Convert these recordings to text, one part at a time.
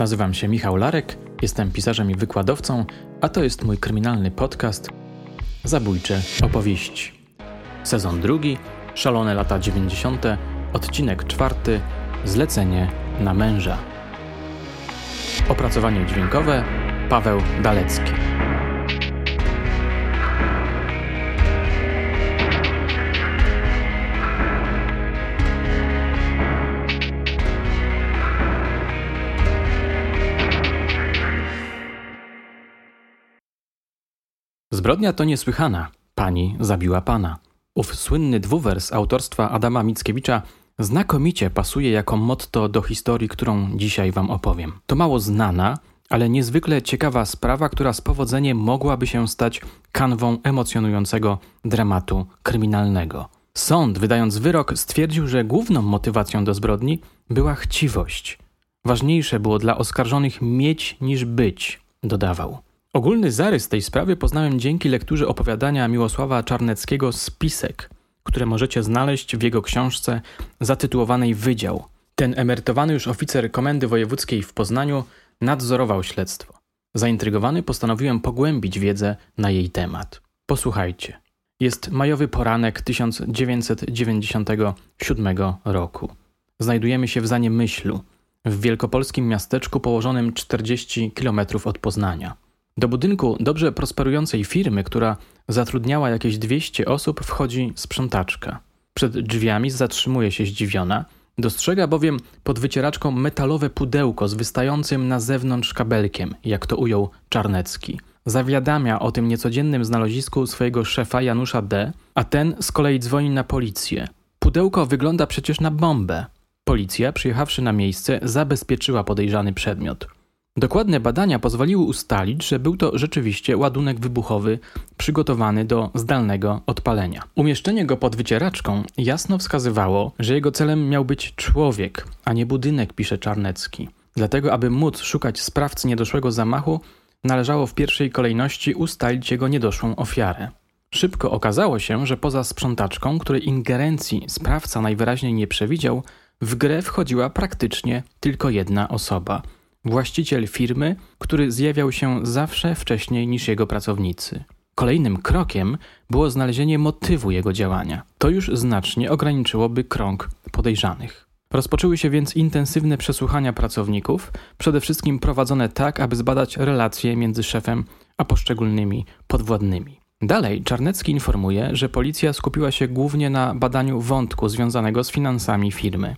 Nazywam się Michał Larek, jestem pisarzem i wykładowcą, a to jest mój kryminalny podcast Zabójcze opowieści. Sezon drugi, szalone lata 90., odcinek czwarty, zlecenie na męża. Opracowanie dźwiękowe Paweł Dalecki. Zbrodnia to niesłychana. Pani zabiła pana. Ów słynny dwuwers autorstwa Adama Mickiewicza znakomicie pasuje jako motto do historii, którą dzisiaj wam opowiem. To mało znana, ale niezwykle ciekawa sprawa, która z powodzeniem mogłaby się stać kanwą emocjonującego dramatu kryminalnego. Sąd, wydając wyrok, stwierdził, że główną motywacją do zbrodni była chciwość. Ważniejsze było dla oskarżonych mieć niż być, dodawał. Ogólny zarys tej sprawy poznałem dzięki lekturze opowiadania Miłosława Czarneckiego Spisek, które możecie znaleźć w jego książce zatytułowanej Wydział. Ten emerytowany już oficer Komendy Wojewódzkiej w Poznaniu nadzorował śledztwo. Zaintrygowany postanowiłem pogłębić wiedzę na jej temat. Posłuchajcie. Jest majowy poranek 1997 roku. Znajdujemy się w Zaniemyślu, w wielkopolskim miasteczku położonym 40 km od Poznania. Do budynku dobrze prosperującej firmy, która zatrudniała jakieś 200 osób, wchodzi sprzątaczka. Przed drzwiami zatrzymuje się zdziwiona, dostrzega bowiem pod wycieraczką metalowe pudełko z wystającym na zewnątrz kabelkiem, jak to ujął Czarnecki. Zawiadamia o tym niecodziennym znalezisku swojego szefa Janusza D., a ten z kolei dzwoni na policję. Pudełko wygląda przecież na bombę. Policja, przyjechawszy na miejsce, zabezpieczyła podejrzany przedmiot. Dokładne badania pozwoliły ustalić, że był to rzeczywiście ładunek wybuchowy przygotowany do zdalnego odpalenia. Umieszczenie go pod wycieraczką jasno wskazywało, że jego celem miał być człowiek, a nie budynek, pisze Czarnecki. Dlatego, aby móc szukać sprawcy niedoszłego zamachu, należało w pierwszej kolejności ustalić jego niedoszłą ofiarę. Szybko okazało się, że poza sprzątaczką, której ingerencji sprawca najwyraźniej nie przewidział, w grę wchodziła praktycznie tylko jedna osoba – właściciel firmy, który zjawiał się zawsze wcześniej niż jego pracownicy. Kolejnym krokiem było znalezienie motywu jego działania. To już znacznie ograniczyłoby krąg podejrzanych. Rozpoczęły się więc intensywne przesłuchania pracowników, przede wszystkim prowadzone tak, aby zbadać relacje między szefem a poszczególnymi podwładnymi. Dalej Czarnecki informuje, że policja skupiła się głównie na badaniu wątku związanego z finansami firmy.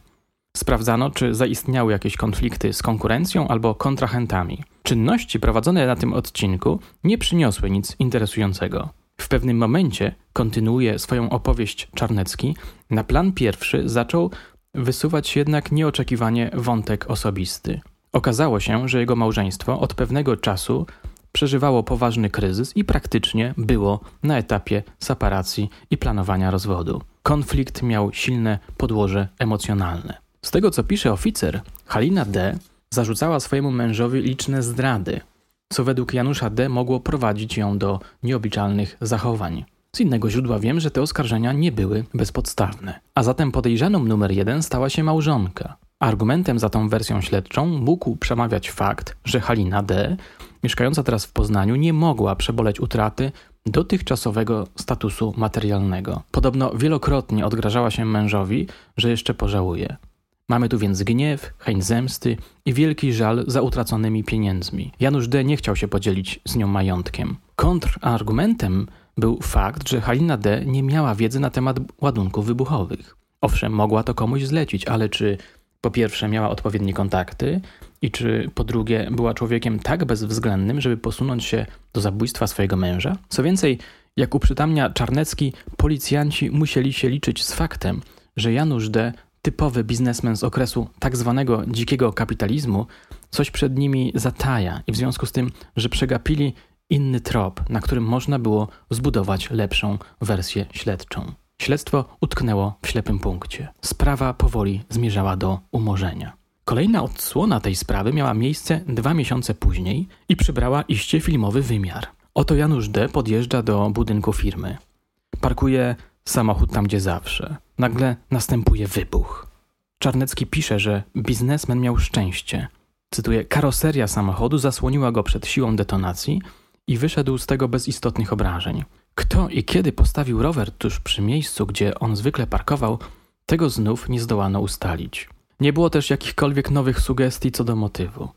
Sprawdzano, czy zaistniały jakieś konflikty z konkurencją albo kontrahentami. Czynności prowadzone na tym odcinku nie przyniosły nic interesującego. W pewnym momencie, kontynuuje swoją opowieść Czarnecki, na plan pierwszy zaczął wysuwać jednak nieoczekiwanie wątek osobisty. Okazało się, że jego małżeństwo od pewnego czasu przeżywało poważny kryzys i praktycznie było na etapie separacji i planowania rozwodu. Konflikt miał silne podłoże emocjonalne. Z tego co pisze oficer, Halina D. zarzucała swojemu mężowi liczne zdrady, co według Janusza D. mogło prowadzić ją do nieobliczalnych zachowań. Z innego źródła wiem, że te oskarżenia nie były bezpodstawne. A zatem podejrzaną numer jeden stała się małżonka. Argumentem za tą wersją śledczą mógł przemawiać fakt, że Halina D., mieszkająca teraz w Poznaniu, nie mogła przeboleć utraty dotychczasowego statusu materialnego. Podobno wielokrotnie odgrażała się mężowi, że jeszcze pożałuje. Mamy tu więc gniew, chęć zemsty i wielki żal za utraconymi pieniędzmi. Janusz D. nie chciał się podzielić z nią majątkiem. Kontrargumentem był fakt, że Halina D. nie miała wiedzy na temat ładunków wybuchowych. Owszem, mogła to komuś zlecić, ale czy po pierwsze miała odpowiednie kontakty i czy po drugie była człowiekiem tak bezwzględnym, żeby posunąć się do zabójstwa swojego męża? Co więcej, jak uprzytamnia Czarnecki, policjanci musieli się liczyć z faktem, że Janusz D typowy biznesmen z okresu tak zwanego dzikiego kapitalizmu, coś przed nimi zataja i w związku z tym, że przegapili inny trop, na którym można było zbudować lepszą wersję śledczą. Śledztwo utknęło w ślepym punkcie. Sprawa powoli zmierzała do umorzenia. Kolejna odsłona tej sprawy miała miejsce dwa miesiące później i przybrała iście filmowy wymiar. Oto Janusz D. podjeżdża do budynku firmy. Parkuje samochód tam, gdzie zawsze. Nagle następuje wybuch. Czarnecki pisze, że biznesmen miał szczęście. Cytuję: Karoseria samochodu zasłoniła go przed siłą detonacji i wyszedł z tego bez istotnych obrażeń. Kto i kiedy postawił rower tuż przy miejscu, gdzie on zwykle parkował, tego znów nie zdołano ustalić. Nie było też jakichkolwiek nowych sugestii co do motywu.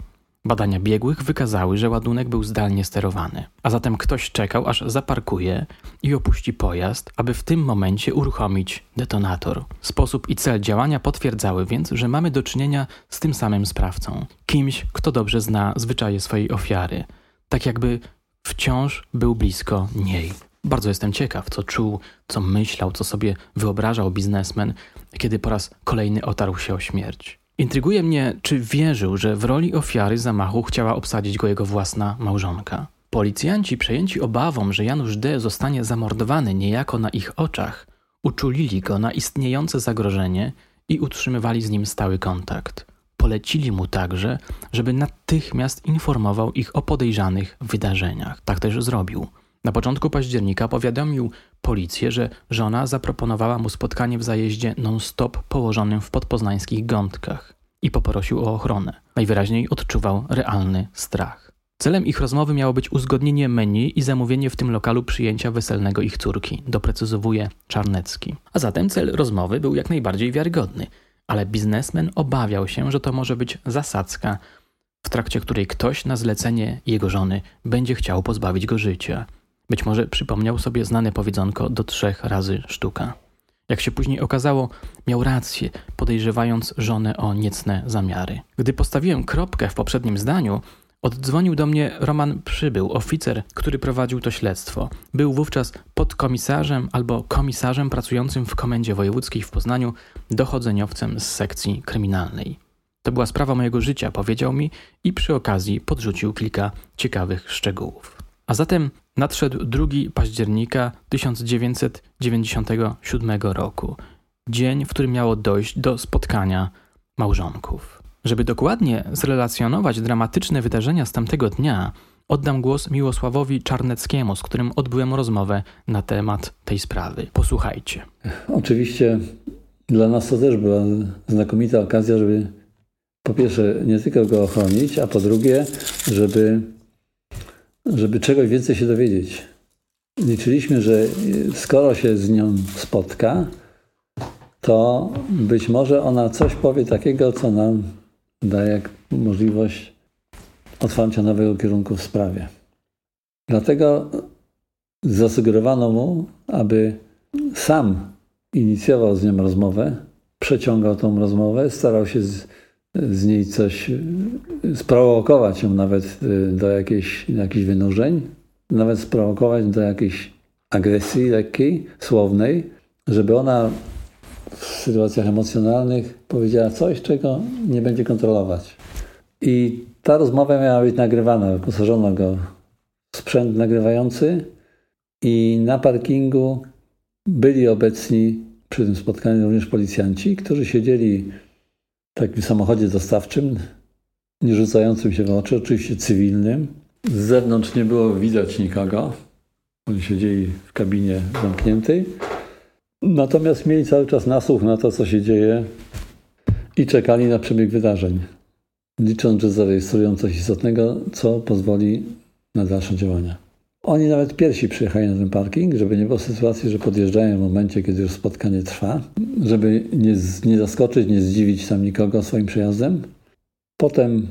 Badania biegłych wykazały, że ładunek był zdalnie sterowany, a zatem ktoś czekał, aż zaparkuje i opuści pojazd, aby w tym momencie uruchomić detonator. Sposób i cel działania potwierdzały więc, że mamy do czynienia z tym samym sprawcą, kimś, kto dobrze zna zwyczaje swojej ofiary, tak jakby wciąż był blisko niej. Bardzo jestem ciekaw, co czuł, co myślał, co sobie wyobrażał biznesmen, kiedy po raz kolejny otarł się o śmierć. Intryguje mnie, czy wierzył, że w roli ofiary zamachu chciała obsadzić go jego własna małżonka. Policjanci, przejęci obawą, że Janusz D. zostanie zamordowany niejako na ich oczach, uczulili go na istniejące zagrożenie i utrzymywali z nim stały kontakt. Polecili mu także, żeby natychmiast informował ich o podejrzanych wydarzeniach. Tak też zrobił. Na początku października powiadomił policję, że żona zaproponowała mu spotkanie w zajeździe non-stop położonym w podpoznańskich gątkach i poprosił o ochronę. Najwyraźniej odczuwał realny strach. Celem ich rozmowy miało być uzgodnienie menu i zamówienie w tym lokalu przyjęcia weselnego ich córki, doprecyzowuje Czarnecki. A zatem cel rozmowy był jak najbardziej wiarygodny, ale biznesmen obawiał się, że to może być zasadzka, w trakcie której ktoś na zlecenie jego żony będzie chciał pozbawić go życia. Być może przypomniał sobie znane powiedzonko do trzech razy sztuka. Jak się później okazało, miał rację, podejrzewając żonę o niecne zamiary. Gdy postawiłem kropkę w poprzednim zdaniu, oddzwonił do mnie Roman Przybył, oficer, który prowadził to śledztwo. Był wówczas podkomisarzem albo komisarzem pracującym w Komendzie Wojewódzkiej w Poznaniu, dochodzeniowcem z sekcji kryminalnej. To była sprawa mojego życia, powiedział mi i przy okazji podrzucił kilka ciekawych szczegółów. A zatem nadszedł 2 października 1997 roku, dzień, w którym miało dojść do spotkania małżonków. Żeby dokładnie zrelacjonować dramatyczne wydarzenia z tamtego dnia, oddam głos Miłosławowi Czarneckiemu, z którym odbyłem rozmowę na temat tej sprawy. Posłuchajcie. Oczywiście dla nas to też była znakomita okazja, żeby po pierwsze nie tylko go ochronić, a po drugie, żeby żeby czegoś więcej się dowiedzieć. Liczyliśmy, że skoro się z nią spotka, to być może ona coś powie takiego, co nam daje możliwość otwarcia nowego kierunku w sprawie. Dlatego zasugerowano mu, aby sam inicjował z nią rozmowę, przeciągał tą rozmowę, starał się z, z niej coś sprowokować ją nawet y, do jakichś, jakichś wynurzeń, nawet sprowokować do jakiejś agresji lekkiej, słownej, żeby ona w sytuacjach emocjonalnych powiedziała coś, czego nie będzie kontrolować. I ta rozmowa miała być nagrywana. Wyposażono go w sprzęt nagrywający i na parkingu byli obecni przy tym spotkaniu również policjanci, którzy siedzieli takim samochodzie dostawczym, nie rzucającym się w oczy, oczywiście cywilnym. Z zewnątrz nie było widać nikogo. Oni siedzieli w kabinie zamkniętej. Natomiast mieli cały czas nasłuch na to, co się dzieje i czekali na przebieg wydarzeń, licząc, że zarejestrują coś istotnego, co pozwoli na dalsze działania. Oni nawet pierwsi przyjechali na ten parking, żeby nie było sytuacji, że podjeżdżają w momencie, kiedy już spotkanie trwa, żeby nie, nie zaskoczyć, nie zdziwić tam nikogo swoim przyjazdem. Potem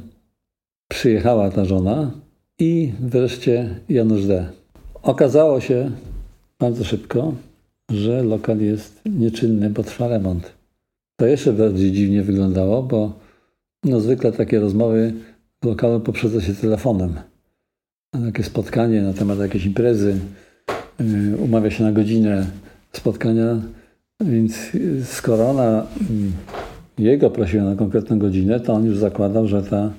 przyjechała ta żona i wreszcie Janusz D. Okazało się bardzo szybko, że lokal jest nieczynny, bo trwa remont. To jeszcze bardziej dziwnie wyglądało, bo no zwykle takie rozmowy w lokalu poprzedza się telefonem takie spotkanie na temat jakiejś imprezy, y, umawia się na godzinę spotkania, więc skoro ona mm, jego prosiła na konkretną godzinę, to on już zakładał, że ta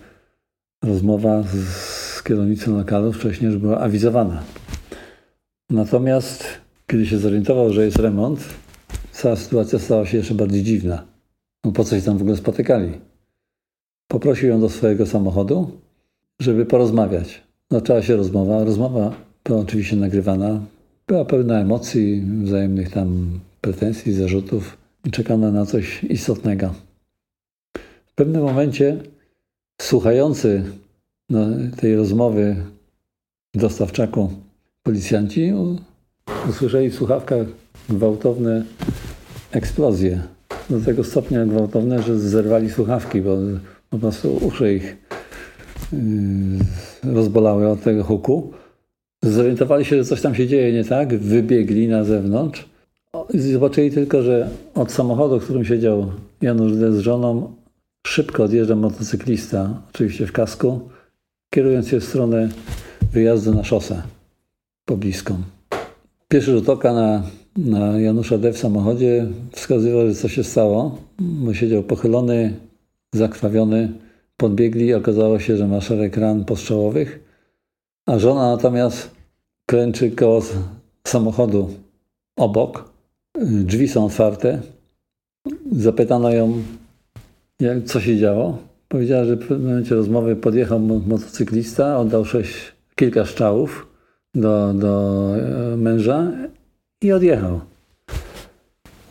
rozmowa z kierownicą lokalu wcześniej już była awizowana. Natomiast kiedy się zorientował, że jest remont, cała sytuacja stała się jeszcze bardziej dziwna. No po co się tam w ogóle spotykali? Poprosił ją do swojego samochodu, żeby porozmawiać. Zaczęła się rozmowa. Rozmowa była oczywiście nagrywana. Była pełna emocji, wzajemnych tam pretensji, zarzutów i czekano na coś istotnego. W pewnym momencie słuchający no, tej rozmowy w dostawczaku policjanci usłyszeli w słuchawkach gwałtowne eksplozje. Do tego stopnia gwałtowne, że zerwali słuchawki, bo po prostu uszy ich rozbolały od tego huku. Zorientowali się, że coś tam się dzieje nie tak, wybiegli na zewnątrz i zobaczyli tylko, że od samochodu, w którym siedział Janusz D. z żoną, szybko odjeżdża motocyklista, oczywiście w kasku, kierując się w stronę wyjazdu na szosę pobliską. Pierwszy rzut oka na, na Janusza D. w samochodzie wskazywał, że coś się stało, siedział pochylony, zakrwawiony. Podbiegli, okazało się, że ma szereg ran postrzałowych, a żona natomiast klęczy koło samochodu obok. Drzwi są otwarte. Zapytano ją, jak, co się działo. Powiedziała, że w momencie rozmowy podjechał motocyklista, oddał sześć, kilka strzałów do, do e, męża i odjechał.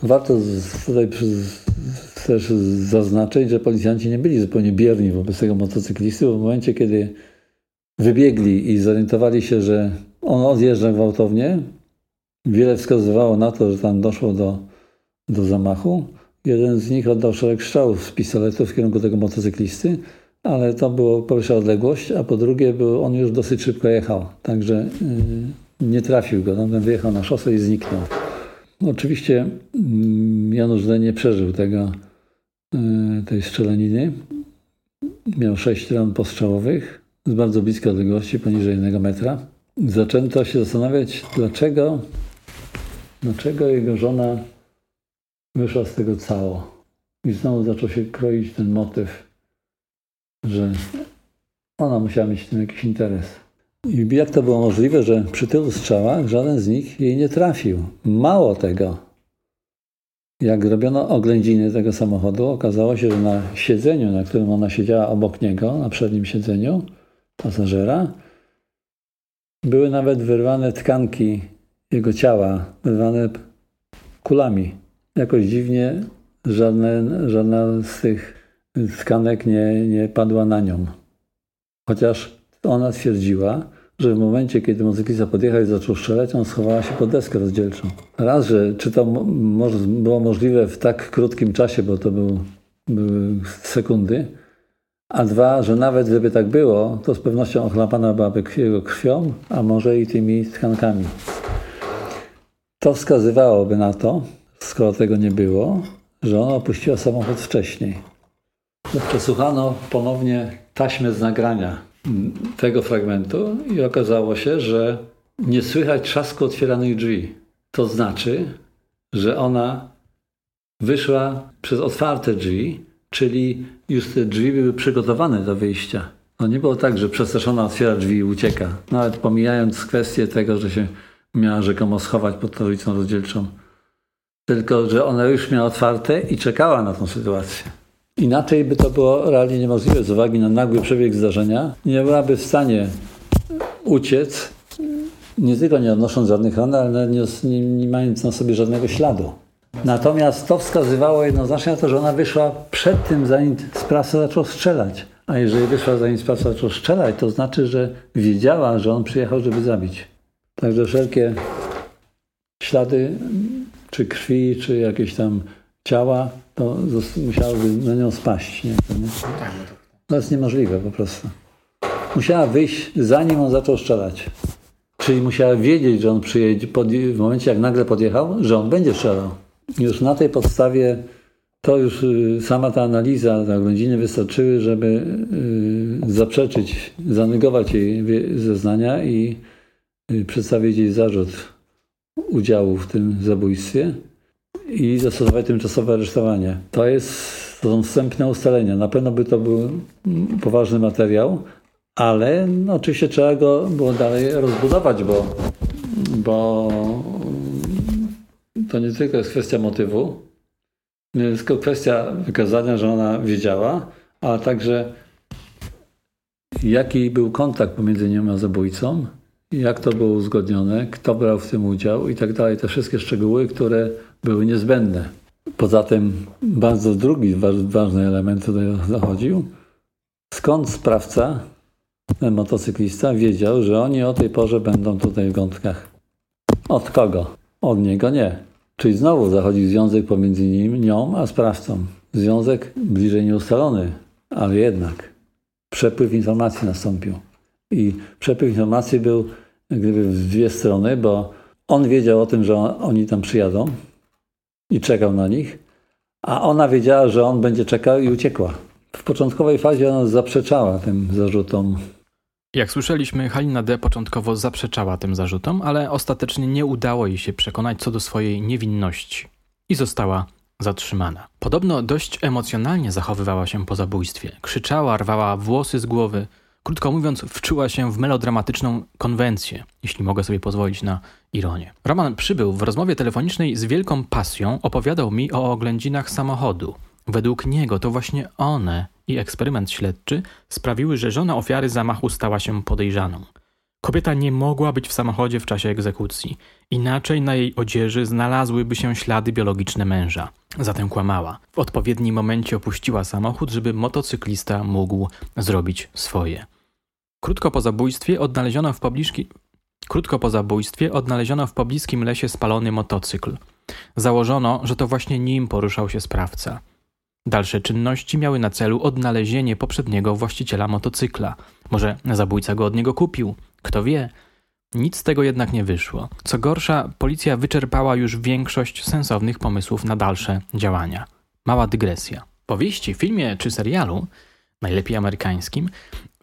Warto tutaj też zaznaczyć, że policjanci nie byli zupełnie bierni wobec tego motocyklisty, bo w momencie, kiedy wybiegli i zorientowali się, że on odjeżdża gwałtownie, wiele wskazywało na to, że tam doszło do, do zamachu. Jeden z nich oddał szereg strzałów z pistoletu w kierunku tego motocyklisty, ale to było po pierwsze odległość, a po drugie był, on już dosyć szybko jechał, także yy, nie trafił go. On wyjechał na szosę i zniknął. Oczywiście yy, Janusz D. nie przeżył tego, tej strzelaniny. Miał sześć ran postrzałowych z bardzo bliskiej odległości, poniżej jednego metra. Zaczęto się zastanawiać, dlaczego, dlaczego jego żona wyszła z tego cało. I znowu zaczął się kroić ten motyw, że ona musiała mieć w tym jakiś interes. I jak to było możliwe, że przy tylu strzałach żaden z nich jej nie trafił? Mało tego. Jak robiono oględziny tego samochodu, okazało się, że na siedzeniu, na którym ona siedziała obok niego, na przednim siedzeniu pasażera, były nawet wyrwane tkanki jego ciała, wyrwane kulami jakoś dziwnie żadne, żadna z tych tkanek nie, nie padła na nią. Chociaż ona twierdziła, że w momencie, kiedy muzyklista podjechał i zaczął strzelać, on schowała się pod deskę rozdzielczą. Raz, że czy to mo było możliwe w tak krótkim czasie, bo to był, były sekundy, a dwa, że nawet gdyby tak było, to z pewnością ochlapana byłaby jego krwią, a może i tymi tkankami. To wskazywałoby na to, skoro tego nie było, że ona opuściła samochód wcześniej. Przesłuchano ponownie taśmę z nagrania tego fragmentu i okazało się, że nie słychać trzasku otwieranych drzwi. To znaczy, że ona wyszła przez otwarte drzwi, czyli już te drzwi były przygotowane do wyjścia. No nie było tak, że przestraszona otwiera drzwi i ucieka. Nawet pomijając kwestię tego, że się miała rzekomo schować pod tablicą rozdzielczą. Tylko, że ona już miała otwarte i czekała na tą sytuację. Inaczej by to było realnie niemożliwe z uwagi na nagły przebieg zdarzenia. Nie byłaby w stanie uciec, nie tylko nie odnosząc żadnych ran, ale nie, nie, nie mając na sobie żadnego śladu. Natomiast to wskazywało jednoznacznie na to, że ona wyszła przed tym, zanim sprawca zaczął strzelać. A jeżeli wyszła zanim sprawca zaczął strzelać, to znaczy, że wiedziała, że on przyjechał, żeby zabić. Także wszelkie ślady czy krwi, czy jakieś tam ciała, to musiałoby na nią spaść. Nie? To, nie? to jest niemożliwe po prostu. Musiała wyjść, zanim on zaczął strzelać. Czyli musiała wiedzieć, że on przyjedzie, w momencie jak nagle podjechał, że on będzie strzelał. Już na tej podstawie to już y, sama ta analiza, te oględziny wystarczyły, żeby y, zaprzeczyć, zanegować jej zeznania i y, przedstawić jej zarzut udziału w tym zabójstwie i zastosować tymczasowe aresztowanie. To jest to są wstępne ustalenia. Na pewno by to był poważny materiał, ale no, oczywiście trzeba go było dalej rozbudować, bo, bo to nie tylko jest kwestia motywu, nie tylko kwestia wykazania, że ona wiedziała, ale także jaki był kontakt pomiędzy nią a zabójcą, jak to było uzgodnione, kto brał w tym udział i tak dalej. Te wszystkie szczegóły, które były niezbędne. Poza tym bardzo drugi ważny element tutaj zachodził. skąd sprawca, ten motocyklista, wiedział, że oni o tej porze będą tutaj w Gątkach. Od kogo? Od niego nie. Czyli znowu zachodzi związek pomiędzy nim, nią a sprawcą. Związek bliżej nieustalony, ale jednak przepływ informacji nastąpił. I przepływ informacji był gdyby w dwie strony, bo on wiedział o tym, że oni tam przyjadą i czekał na nich, a ona wiedziała, że on będzie czekał i uciekła. W początkowej fazie ona zaprzeczała tym zarzutom. Jak słyszeliśmy, Halina D. początkowo zaprzeczała tym zarzutom, ale ostatecznie nie udało jej się przekonać co do swojej niewinności i została zatrzymana. Podobno dość emocjonalnie zachowywała się po zabójstwie. Krzyczała, rwała włosy z głowy. Krótko mówiąc, wczuła się w melodramatyczną konwencję, jeśli mogę sobie pozwolić na ironię. Roman przybył w rozmowie telefonicznej z wielką pasją, opowiadał mi o oględzinach samochodu. Według niego to właśnie one i eksperyment śledczy sprawiły, że żona ofiary zamachu stała się podejrzaną. Kobieta nie mogła być w samochodzie w czasie egzekucji, inaczej na jej odzieży znalazłyby się ślady biologiczne męża. Zatem kłamała. W odpowiednim momencie opuściła samochód, żeby motocyklista mógł zrobić swoje. Krótko po zabójstwie odnaleziono w pobliżki... Krótko po zabójstwie odnaleziono w pobliskim lesie spalony motocykl. Założono, że to właśnie nim poruszał się sprawca. Dalsze czynności miały na celu odnalezienie poprzedniego właściciela motocykla. Może zabójca go od niego kupił, kto wie. Nic z tego jednak nie wyszło. Co gorsza, policja wyczerpała już większość sensownych pomysłów na dalsze działania. Mała dygresja. Powieści, filmie czy serialu, najlepiej amerykańskim,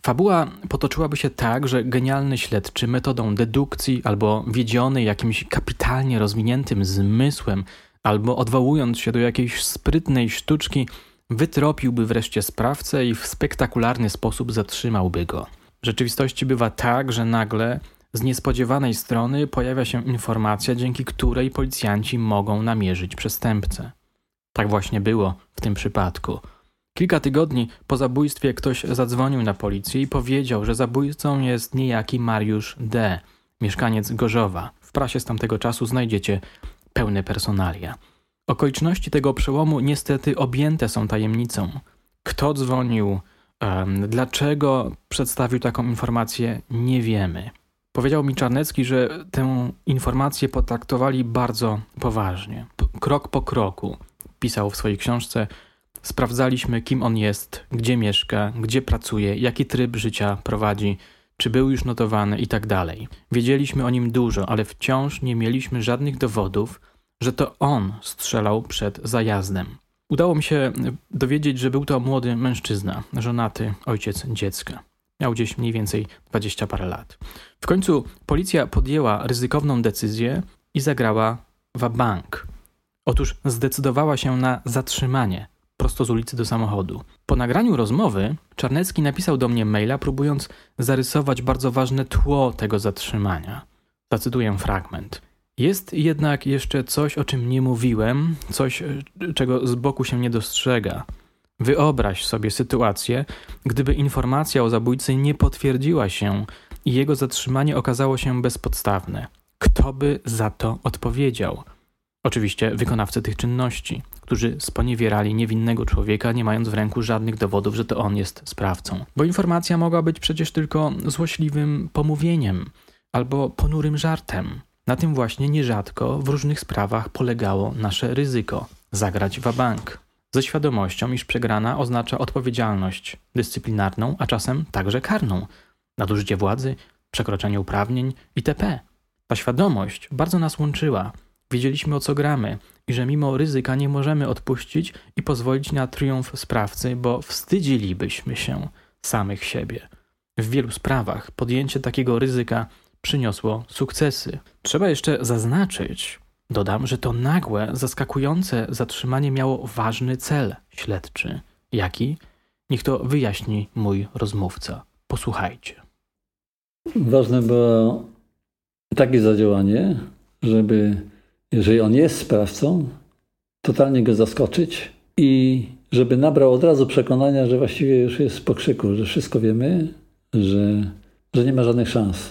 fabuła potoczyłaby się tak, że genialny śledczy metodą dedukcji albo wiedziony jakimś kapitalnie rozwiniętym zmysłem albo odwołując się do jakiejś sprytnej sztuczki, wytropiłby wreszcie sprawcę i w spektakularny sposób zatrzymałby go. W rzeczywistości bywa tak, że nagle z niespodziewanej strony pojawia się informacja, dzięki której policjanci mogą namierzyć przestępcę. Tak właśnie było w tym przypadku. Kilka tygodni po zabójstwie ktoś zadzwonił na policję i powiedział, że zabójcą jest niejaki Mariusz D., mieszkaniec Gorzowa. W prasie z tamtego czasu znajdziecie pełne personalia. Okoliczności tego przełomu niestety objęte są tajemnicą. Kto dzwonił, dlaczego przedstawił taką informację, nie wiemy. Powiedział mi Czarnecki, że tę informację potraktowali bardzo poważnie. Krok po kroku, pisał w swojej książce, sprawdzaliśmy, kim on jest, gdzie mieszka, gdzie pracuje, jaki tryb życia prowadzi, czy był już notowany i tak. Wiedzieliśmy o nim dużo, ale wciąż nie mieliśmy żadnych dowodów, że to on strzelał przed zajazdem. Udało mi się dowiedzieć, że był to młody mężczyzna, żonaty, ojciec dziecka. Miał gdzieś mniej więcej dwadzieścia parę lat. W końcu policja podjęła ryzykowną decyzję i zagrała w bank. Otóż zdecydowała się na zatrzymanie prosto z ulicy do samochodu. Po nagraniu rozmowy Czarnecki napisał do mnie maila, próbując zarysować bardzo ważne tło tego zatrzymania. Zacytuję fragment. Jest jednak jeszcze coś, o czym nie mówiłem, coś, czego z boku się nie dostrzega. Wyobraź sobie sytuację, gdyby informacja o zabójcy nie potwierdziła się i jego zatrzymanie okazało się bezpodstawne. Kto by za to odpowiedział? Oczywiście wykonawcy tych czynności, którzy sponiewierali niewinnego człowieka, nie mając w ręku żadnych dowodów, że to on jest sprawcą. Bo informacja mogła być przecież tylko złośliwym pomówieniem albo ponurym żartem. Na tym właśnie nierzadko w różnych sprawach polegało nasze ryzyko zagrać w bank. Ze świadomością, iż przegrana oznacza odpowiedzialność dyscyplinarną, a czasem także karną, nadużycie władzy, przekroczenie uprawnień itp. Ta świadomość bardzo nas łączyła Wiedzieliśmy o co gramy i że mimo ryzyka nie możemy odpuścić i pozwolić na triumf sprawcy, bo wstydzilibyśmy się samych siebie. W wielu sprawach podjęcie takiego ryzyka przyniosło sukcesy. Trzeba jeszcze zaznaczyć, dodam, że to nagłe, zaskakujące zatrzymanie miało ważny cel śledczy. Jaki? Niech to wyjaśni mój rozmówca. Posłuchajcie. Ważne było takie zadziałanie, żeby jeżeli on jest sprawcą, totalnie go zaskoczyć i żeby nabrał od razu przekonania, że właściwie już jest po krzyku, że wszystko wiemy, że, że nie ma żadnych szans.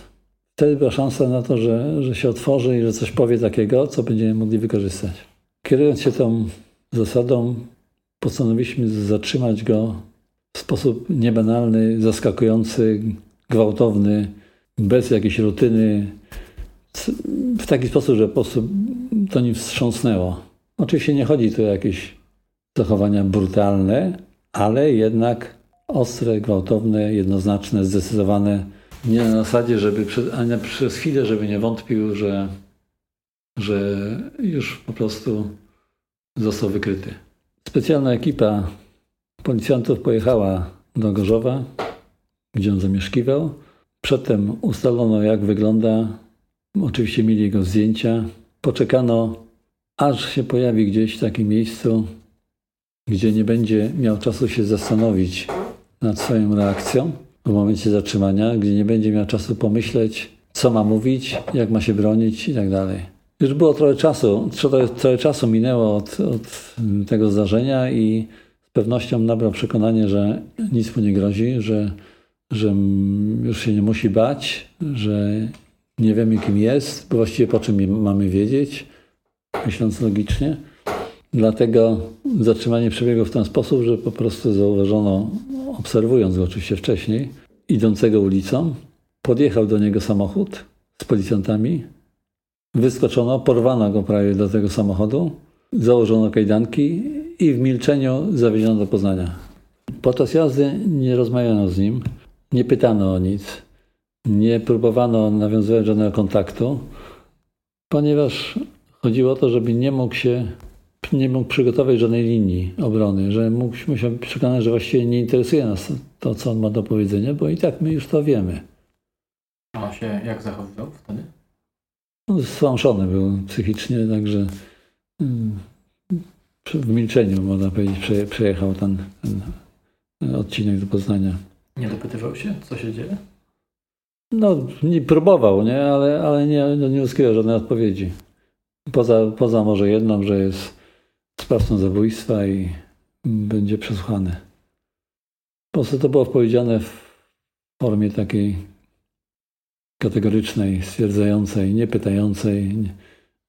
Wtedy była szansa na to, że, że się otworzy i że coś powie takiego, co będziemy mogli wykorzystać. Kierując się tą zasadą, postanowiliśmy zatrzymać go w sposób niebanalny, zaskakujący, gwałtowny, bez jakiejś rutyny, w taki sposób, że po to nim wstrząsnęło. Oczywiście nie chodzi tu o jakieś zachowania brutalne, ale jednak ostre, gwałtowne, jednoznaczne, zdecydowane. Nie na zasadzie, żeby przez, ani przez chwilę, żeby nie wątpił, że, że już po prostu został wykryty. Specjalna ekipa policjantów pojechała do Gorzowa, gdzie on zamieszkiwał. Przedtem ustalono, jak wygląda. Oczywiście mieli jego zdjęcia. Poczekano, aż się pojawi gdzieś w takim miejscu, gdzie nie będzie miał czasu się zastanowić nad swoją reakcją w momencie zatrzymania, gdzie nie będzie miał czasu pomyśleć, co ma mówić, jak ma się bronić i tak dalej. Już było trochę czasu, trochę, trochę czasu minęło od, od tego zdarzenia i z pewnością nabrał przekonanie, że nic mu nie grozi, że, że już się nie musi bać, że nie wiemy kim jest, właściwie po czym mamy wiedzieć, myśląc logicznie. Dlatego zatrzymanie przebiegło w ten sposób, że po prostu zauważono, obserwując go oczywiście wcześniej, idącego ulicą, podjechał do niego samochód z policjantami, wyskoczono, porwano go prawie do tego samochodu, założono kajdanki i w milczeniu zawieziono do Poznania. Podczas jazdy nie rozmawiano z nim, nie pytano o nic, nie próbowano nawiązywać żadnego kontaktu, ponieważ chodziło o to, żeby nie mógł się nie mógł przygotować żadnej linii obrony, że mógł, musiał być przekonany, że właściwie nie interesuje nas to, co on ma do powiedzenia, bo i tak my już to wiemy. A on się jak zachowywał wtedy? No, stłamszony był psychicznie, także mm, w milczeniu, można powiedzieć, przejechał ten, ten odcinek do Poznania. Nie dopytywał się, co się dzieje? No, nie próbował, nie? ale, ale nie, no, nie uzyskał żadnej odpowiedzi. Poza, poza może jedną, że jest sprawcą zabójstwa i będzie przesłuchany. Po prostu to było powiedziane w formie takiej kategorycznej, stwierdzającej, nie pytającej,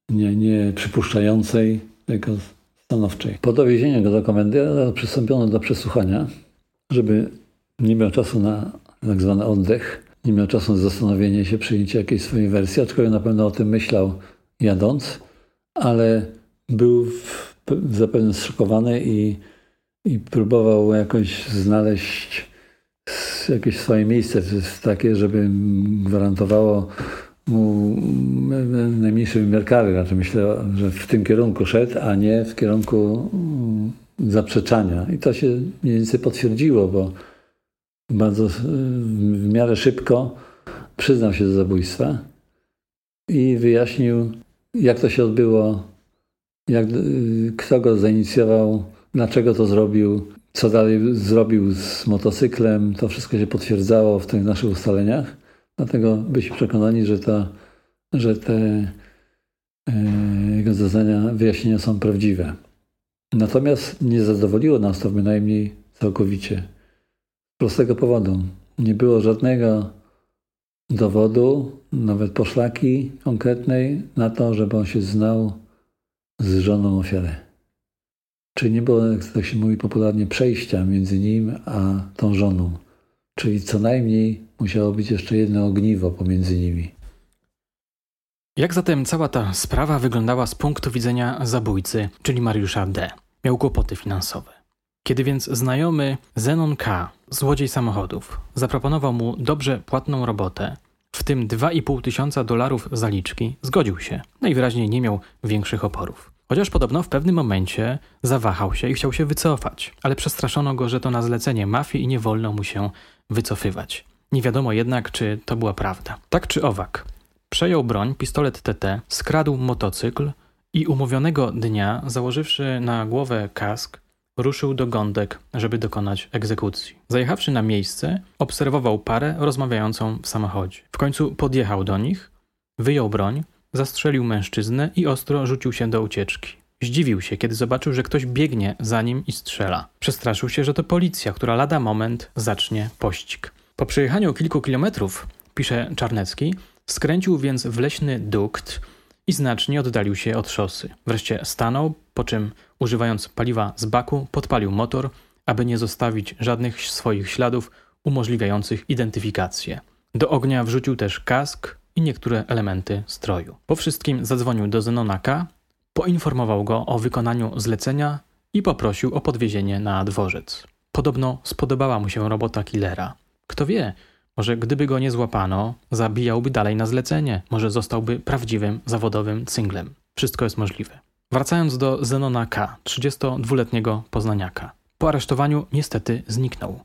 nie, nie przypuszczającej, tylko stanowczej. Po dowiezieniu go do komendy przystąpiono do przesłuchania, żeby nie miał czasu na tak zwany oddech, nie miał czasu na zastanowienie się, przyjęcie jakiejś swojej wersji, aczkolwiek na pewno o tym myślał jadąc, ale był zapewne zszokowany i, i próbował jakoś znaleźć jakieś swoje miejsce takie, żeby gwarantowało mu najmniejszy wymiar kary. Znaczy myślę, że w tym kierunku szedł, a nie w kierunku mm, zaprzeczania. I to się mniej więcej potwierdziło, bo bardzo w miarę szybko przyznał się do zabójstwa i wyjaśnił, jak to się odbyło, jak, y, kto go zainicjował, dlaczego to zrobił, co dalej zrobił z motocyklem. To wszystko się potwierdzało w tych naszych ustaleniach. Dlatego byliśmy przekonani, że, to, że te e, jego zeznania, wyjaśnienia są prawdziwe. Natomiast nie zadowoliło nas to bynajmniej całkowicie. Prostego powodu. Nie było żadnego dowodu, nawet poszlaki konkretnej na to, żeby on się znał z żoną ofiary. Czyli nie było, jak to się mówi popularnie, przejścia między nim a tą żoną. Czyli co najmniej musiało być jeszcze jedno ogniwo pomiędzy nimi. Jak zatem cała ta sprawa wyglądała z punktu widzenia zabójcy, czyli Mariusza D? Miał kłopoty finansowe. Kiedy więc znajomy Zenon K., złodziej samochodów, zaproponował mu dobrze płatną robotę, w tym 2,5 tysiąca dolarów zaliczki, zgodził się. Najwyraźniej nie miał większych oporów. Chociaż podobno w pewnym momencie zawahał się i chciał się wycofać, ale przestraszono go, że to na zlecenie mafii i nie wolno mu się wycofywać. Nie wiadomo jednak, czy to była prawda. Tak czy owak, przejął broń, pistolet TT, skradł motocykl i umówionego dnia, założywszy na głowę kask, ruszył do Gądek, żeby dokonać egzekucji. Zajechawszy na miejsce, obserwował parę rozmawiającą w samochodzie. W końcu podjechał do nich, wyjął broń, zastrzelił mężczyznę i ostro rzucił się do ucieczki. Zdziwił się, kiedy zobaczył, że ktoś biegnie za nim i strzela. Przestraszył się, że to policja, która lada moment zacznie pościg. Po przejechaniu kilku kilometrów, pisze Czarnecki, skręcił więc w leśny dukt i znacznie oddalił się od szosy. Wreszcie stanął, po czym używając paliwa z baku podpalił motor aby nie zostawić żadnych swoich śladów umożliwiających identyfikację. Do ognia wrzucił też kask i niektóre elementy stroju. Po wszystkim zadzwonił do Zenona K, poinformował go o wykonaniu zlecenia i poprosił o podwiezienie na dworzec. Podobno spodobała mu się robota killera. Kto wie, może gdyby go nie złapano, zabijałby dalej na zlecenie, może zostałby prawdziwym, zawodowym cynglem. Wszystko jest możliwe. Wracając do Zenona K., 32-letniego poznaniaka. Po aresztowaniu niestety zniknął.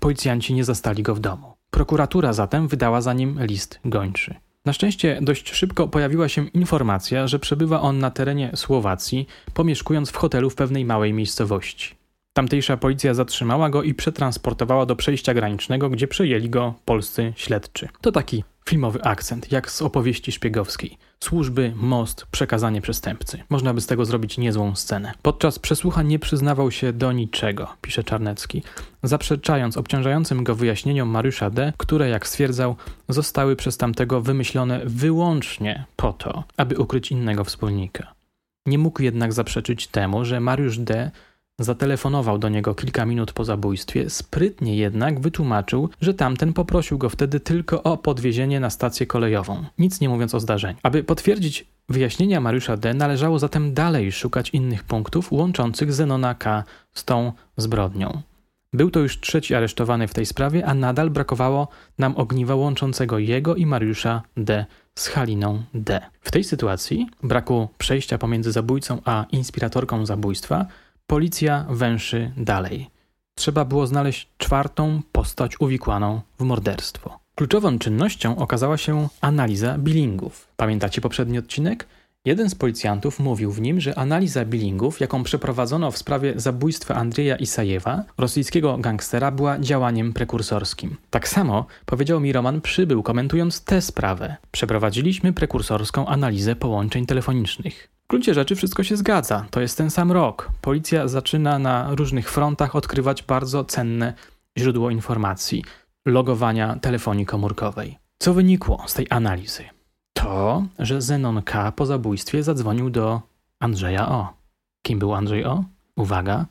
Policjanci nie zastali go w domu. Prokuratura zatem wydała za nim list gończy. Na szczęście dość szybko pojawiła się informacja, że przebywa on na terenie Słowacji, pomieszkując w hotelu w pewnej małej miejscowości. Tamtejsza policja zatrzymała go i przetransportowała do przejścia granicznego, gdzie przejęli go polscy śledczy. To taki filmowy akcent, jak z opowieści szpiegowskiej. Służby, most, przekazanie przestępcy. Można by z tego zrobić niezłą scenę. Podczas przesłuchań nie przyznawał się do niczego, pisze Czarnecki, zaprzeczając obciążającym go wyjaśnieniom Mariusza D., które, jak stwierdzał, zostały przez tamtego wymyślone wyłącznie po to, aby ukryć innego wspólnika. Nie mógł jednak zaprzeczyć temu, że Mariusz D Zatelefonował do niego kilka minut po zabójstwie, sprytnie jednak wytłumaczył, że tamten poprosił go wtedy tylko o podwiezienie na stację kolejową, nic nie mówiąc o zdarzeniu. Aby potwierdzić wyjaśnienia Mariusza D., należało zatem dalej szukać innych punktów łączących Zenona K. z tą zbrodnią. Był to już trzeci aresztowany w tej sprawie, a nadal brakowało nam ogniwa łączącego jego i Mariusza D. z Haliną D. W tej sytuacji, braku przejścia pomiędzy zabójcą a inspiratorką zabójstwa, Policja węszy dalej. Trzeba było znaleźć czwartą postać uwikłaną w morderstwo. Kluczową czynnością okazała się analiza billingów. Pamiętacie poprzedni odcinek? Jeden z policjantów mówił w nim, że analiza billingów, jaką przeprowadzono w sprawie zabójstwa Andrzeja Isajewa, rosyjskiego gangstera, była działaniem prekursorskim. Tak samo powiedział mi Roman Przybył, komentując tę sprawę. Przeprowadziliśmy prekursorską analizę połączeń telefonicznych. W gruncie rzeczy wszystko się zgadza. To jest ten sam rok. Policja zaczyna na różnych frontach odkrywać bardzo cenne źródło informacji logowania telefonii komórkowej. Co wynikło z tej analizy? To, że Zenon K. po zabójstwie zadzwonił do Andrzeja O. Kim był Andrzej O? Uwaga,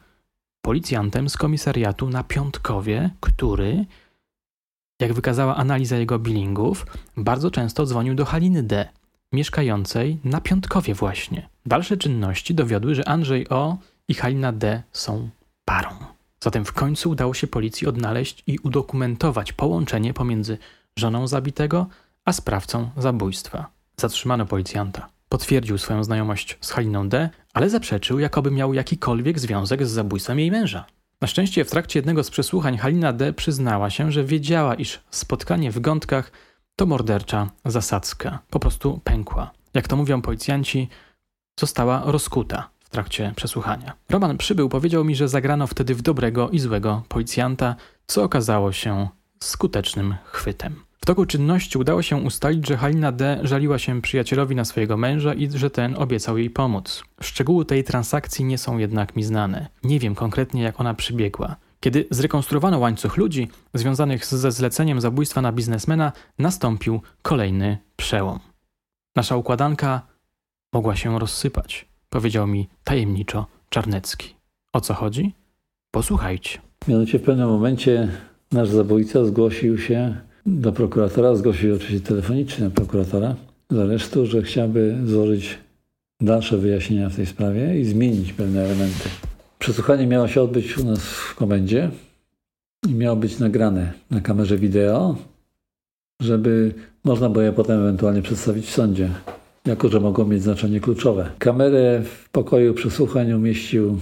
policjantem z komisariatu na Piątkowie, który, jak wykazała analiza jego billingów, bardzo często dzwonił do Haliny D., mieszkającej na Piątkowie właśnie. Dalsze czynności dowiodły, że Andrzej O. i Halina D. są parą. Zatem w końcu udało się policji odnaleźć i udokumentować połączenie pomiędzy żoną zabitego a sprawcą zabójstwa. Zatrzymano policjanta. Potwierdził swoją znajomość z Haliną D., ale zaprzeczył, jakoby miał jakikolwiek związek z zabójstwem jej męża. Na szczęście w trakcie jednego z przesłuchań Halina D. przyznała się, że wiedziała, iż spotkanie w Gątkach to mordercza zasadzka. Po prostu pękła. Jak to mówią policjanci, została rozkuta w trakcie przesłuchania. Roman przybył, powiedział mi, że zagrano wtedy w dobrego i złego policjanta, co okazało się skutecznym chwytem. W toku czynności udało się ustalić, że Halina D. żaliła się przyjacielowi na swojego męża i że ten obiecał jej pomóc. Szczegóły tej transakcji nie są jednak mi znane. Nie wiem konkretnie, jak ona przybiegła. Kiedy zrekonstruowano łańcuch ludzi związanych ze zleceniem zabójstwa na biznesmena, nastąpił kolejny przełom. Nasza układanka mogła się rozsypać, powiedział mi tajemniczo Czarnecki. O co chodzi? Posłuchajcie. Mianowicie w pewnym momencie nasz zabójca zgłosił się do prokuratora, zgłosił oczywiście telefonicznie prokuratora z aresztu, że chciałby złożyć dalsze wyjaśnienia w tej sprawie i zmienić pewne elementy. Przesłuchanie miało się odbyć u nas w komendzie i miało być nagrane na kamerze wideo, żeby można było je potem ewentualnie przedstawić w sądzie, jako że mogło mieć znaczenie kluczowe. Kamerę w pokoju przesłuchań umieścił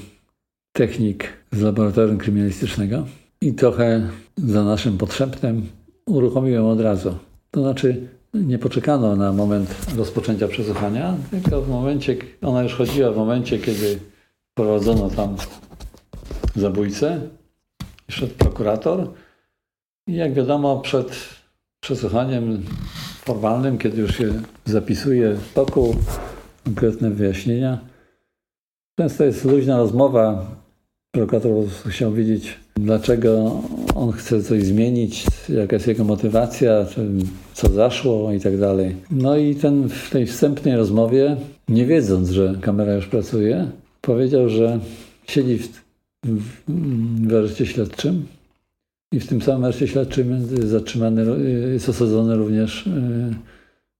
technik z laboratorium kryminalistycznego i trochę za naszym potrzebem uruchomiłem od razu. To znaczy nie poczekano na moment rozpoczęcia przesłuchania, tylko w momencie, ona już chodziła w momencie, kiedy Prowadzono tam zabójcę, szedł prokurator i jak wiadomo przed przesłuchaniem formalnym, kiedy już się zapisuje w toku konkretne wyjaśnienia, często jest luźna rozmowa. Prokurator chciał wiedzieć, dlaczego on chce coś zmienić, jaka jest jego motywacja, co zaszło i tak dalej. No i ten w tej wstępnej rozmowie, nie wiedząc, że kamera już pracuje, powiedział, że siedzi w w areszcie śledczym. I w tym samym areszcie śledczym zatrzymany, jest osadzony również,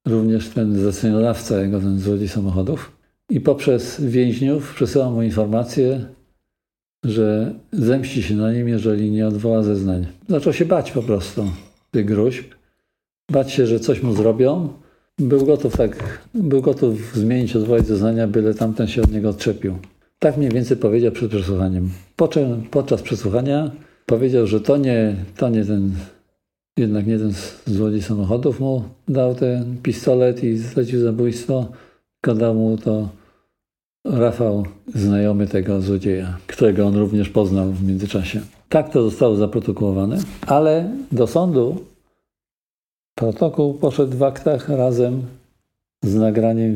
również ten zleceniodawca, jego ten złodziej samochodów. I poprzez więźniów przesyła mu informację, że zemści się na nim, jeżeli nie odwoła zeznań. Zaczął się bać po prostu tych gruźb. Bać się, że coś mu zrobią. Był gotów tak, był gotów zmienić, odwołać zeznania, byle tamten się od niego odczepił. Tak mniej więcej powiedział przed przesłuchaniem. Podczas przesłuchania powiedział, że to nie, to nie ten, jednak nie ten złodziej samochodów mu dał ten pistolet i zlecił zabójstwo, tylko dał mu to Rafał, znajomy tego złodzieja, którego on również poznał w międzyczasie. Tak to zostało zaprotokołowane, ale do sądu protokół poszedł w aktach razem z nagraniem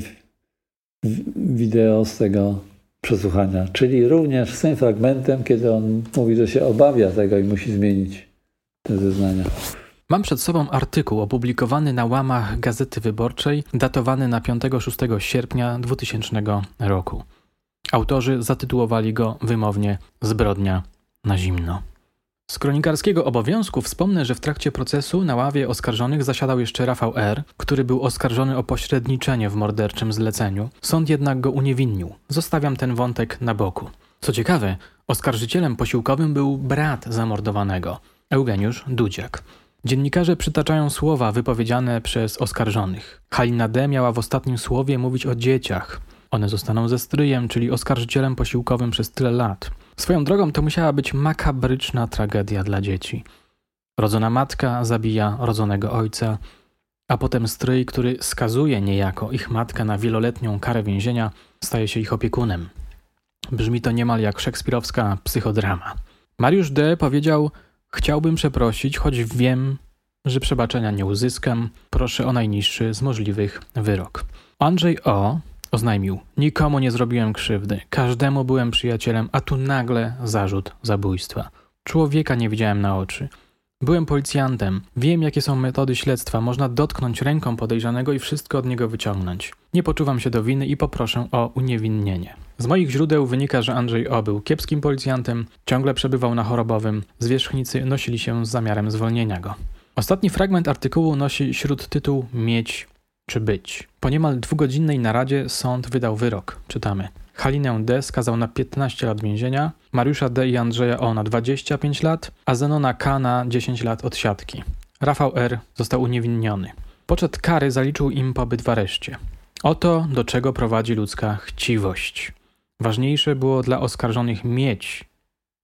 wideo z tego przesłuchania, czyli również z tym fragmentem, kiedy on mówi, że się obawia tego i musi zmienić te zeznania. Mam przed sobą artykuł opublikowany na łamach Gazety Wyborczej, datowany na 5-6 sierpnia 2000 roku. Autorzy zatytułowali go wymownie Zbrodnia na zimno. Z kronikarskiego obowiązku wspomnę, że w trakcie procesu na ławie oskarżonych zasiadał jeszcze Rafał R., który był oskarżony o pośredniczenie w morderczym zleceniu. Sąd jednak go uniewinnił. Zostawiam ten wątek na boku. Co ciekawe, oskarżycielem posiłkowym był brat zamordowanego, Eugeniusz Dudziak. Dziennikarze przytaczają słowa wypowiedziane przez oskarżonych. Halina D. miała w ostatnim słowie mówić o dzieciach. One zostaną ze stryjem, czyli oskarżycielem posiłkowym przez tyle lat. Swoją drogą to musiała być makabryczna tragedia dla dzieci. Rodzona matka zabija rodzonego ojca, a potem stryj, który skazuje niejako ich matkę na wieloletnią karę więzienia, staje się ich opiekunem. Brzmi to niemal jak szekspirowska psychodrama. Mariusz D. powiedział: Chciałbym przeprosić, choć wiem, że przebaczenia nie uzyskam. Proszę o najniższy z możliwych wyrok. Andrzej O. oznajmił: Nikomu nie zrobiłem krzywdy, każdemu byłem przyjacielem, a tu nagle zarzut zabójstwa. Człowieka nie widziałem na oczy. Byłem policjantem, wiem jakie są metody śledztwa, można dotknąć ręką podejrzanego i wszystko od niego wyciągnąć. Nie poczuwam się do winy i poproszę o uniewinnienie. Z moich źródeł wynika, że Andrzej O. był kiepskim policjantem, ciągle przebywał na chorobowym, zwierzchnicy nosili się z zamiarem zwolnienia go. Ostatni fragment artykułu nosi śródtytuł Mieć czy być. Po niemal dwugodzinnej naradzie sąd wydał wyrok, czytamy. Halinę D. skazał na 15 lat więzienia, Mariusza D. i Andrzeja O. na 25 lat, a Zenona K. na 10 lat odsiadki. Rafał R. został uniewinniony. Poczet kary zaliczył im pobyt w areszcie. Oto do czego prowadzi ludzka chciwość. Ważniejsze było dla oskarżonych mieć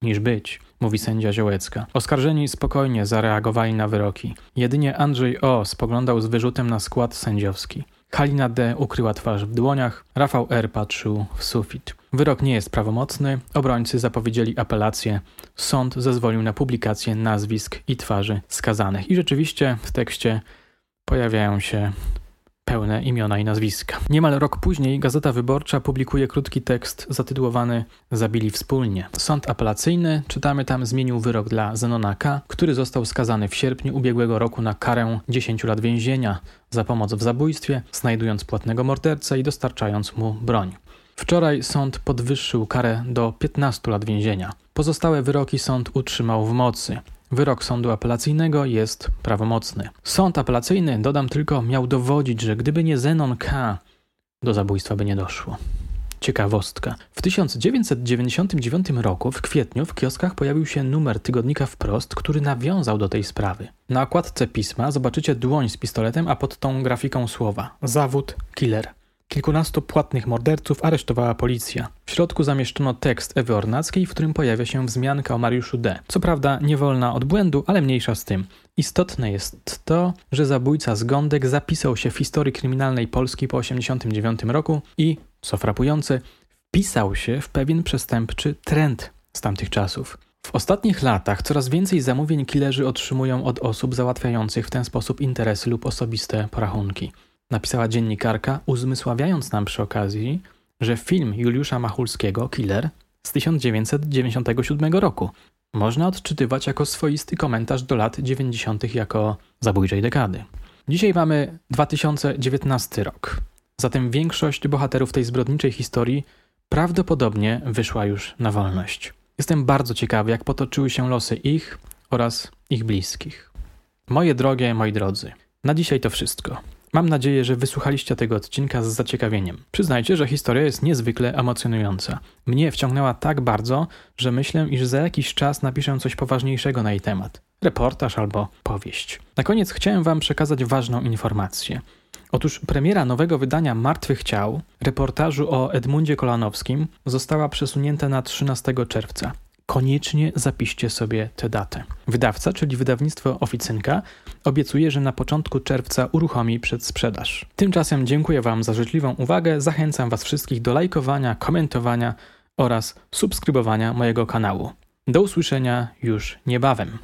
niż być, mówi sędzia Ziołecka. Oskarżeni spokojnie zareagowali na wyroki. Jedynie Andrzej O. spoglądał z wyrzutem na skład sędziowski. Halina D. ukryła twarz w dłoniach, Rafał R. patrzył w sufit. Wyrok nie jest prawomocny, obrońcy zapowiedzieli apelację, sąd zezwolił na publikację nazwisk i twarzy skazanych. I rzeczywiście w tekście pojawiają się pełne imiona i nazwiska. Niemal rok później Gazeta Wyborcza publikuje krótki tekst zatytułowany Zabili wspólnie. Sąd apelacyjny, czytamy tam, zmienił wyrok dla Zenona K., który został skazany w sierpniu ubiegłego roku na karę 10 lat więzienia za pomoc w zabójstwie, znajdując płatnego mordercę i dostarczając mu broń. Wczoraj sąd podwyższył karę do 15 lat więzienia. Pozostałe wyroki sąd utrzymał w mocy. Wyrok sądu apelacyjnego jest prawomocny. Sąd apelacyjny, dodam tylko, miał dowodzić, że gdyby nie Zenon K., do zabójstwa by nie doszło. Ciekawostka. W 1999 roku, w kwietniu, w kioskach pojawił się numer tygodnika Wprost, który nawiązał do tej sprawy. Na okładce pisma zobaczycie dłoń z pistoletem, a pod tą grafiką słowa: Zawód killer. Kilkunastu płatnych morderców aresztowała policja. W środku zamieszczono tekst Ewy Ornackiej, w którym pojawia się wzmianka o Mariuszu D. Co prawda nie wolna od błędu, ale mniejsza z tym. Istotne jest to, że zabójca z Gądek zapisał się w historii kryminalnej Polski po 1989 roku i, co frapujące, wpisał się w pewien przestępczy trend z tamtych czasów. W ostatnich latach coraz więcej zamówień killerzy otrzymują od osób załatwiających w ten sposób interesy lub osobiste porachunki napisała dziennikarka, uzmysławiając nam przy okazji, że film Juliusza Machulskiego, Killer, z 1997 roku można odczytywać jako swoisty komentarz do lat 90. jako zabójczej dekady. Dzisiaj mamy 2019 rok, zatem większość bohaterów tej zbrodniczej historii prawdopodobnie wyszła już na wolność. Jestem bardzo ciekawy, jak potoczyły się losy ich oraz ich bliskich. Moje drogie, moi drodzy, na dzisiaj to wszystko. Mam nadzieję, że wysłuchaliście tego odcinka z zaciekawieniem. Przyznajcie, że historia jest niezwykle emocjonująca. Mnie wciągnęła tak bardzo, że myślę, iż za jakiś czas napiszę coś poważniejszego na jej temat. Reportaż albo powieść. Na koniec chciałem Wam przekazać ważną informację. Otóż premiera nowego wydania Martwych Ciał, reportażu o Edmundzie Kolanowskim, została przesunięta na 13 czerwca. Koniecznie zapiszcie sobie tę datę. Wydawca, czyli wydawnictwo Oficynka, obiecuje, że na początku czerwca uruchomi przedsprzedaż. Tymczasem dziękuję Wam za życzliwą uwagę, zachęcam Was wszystkich do lajkowania, komentowania oraz subskrybowania mojego kanału. Do usłyszenia już niebawem.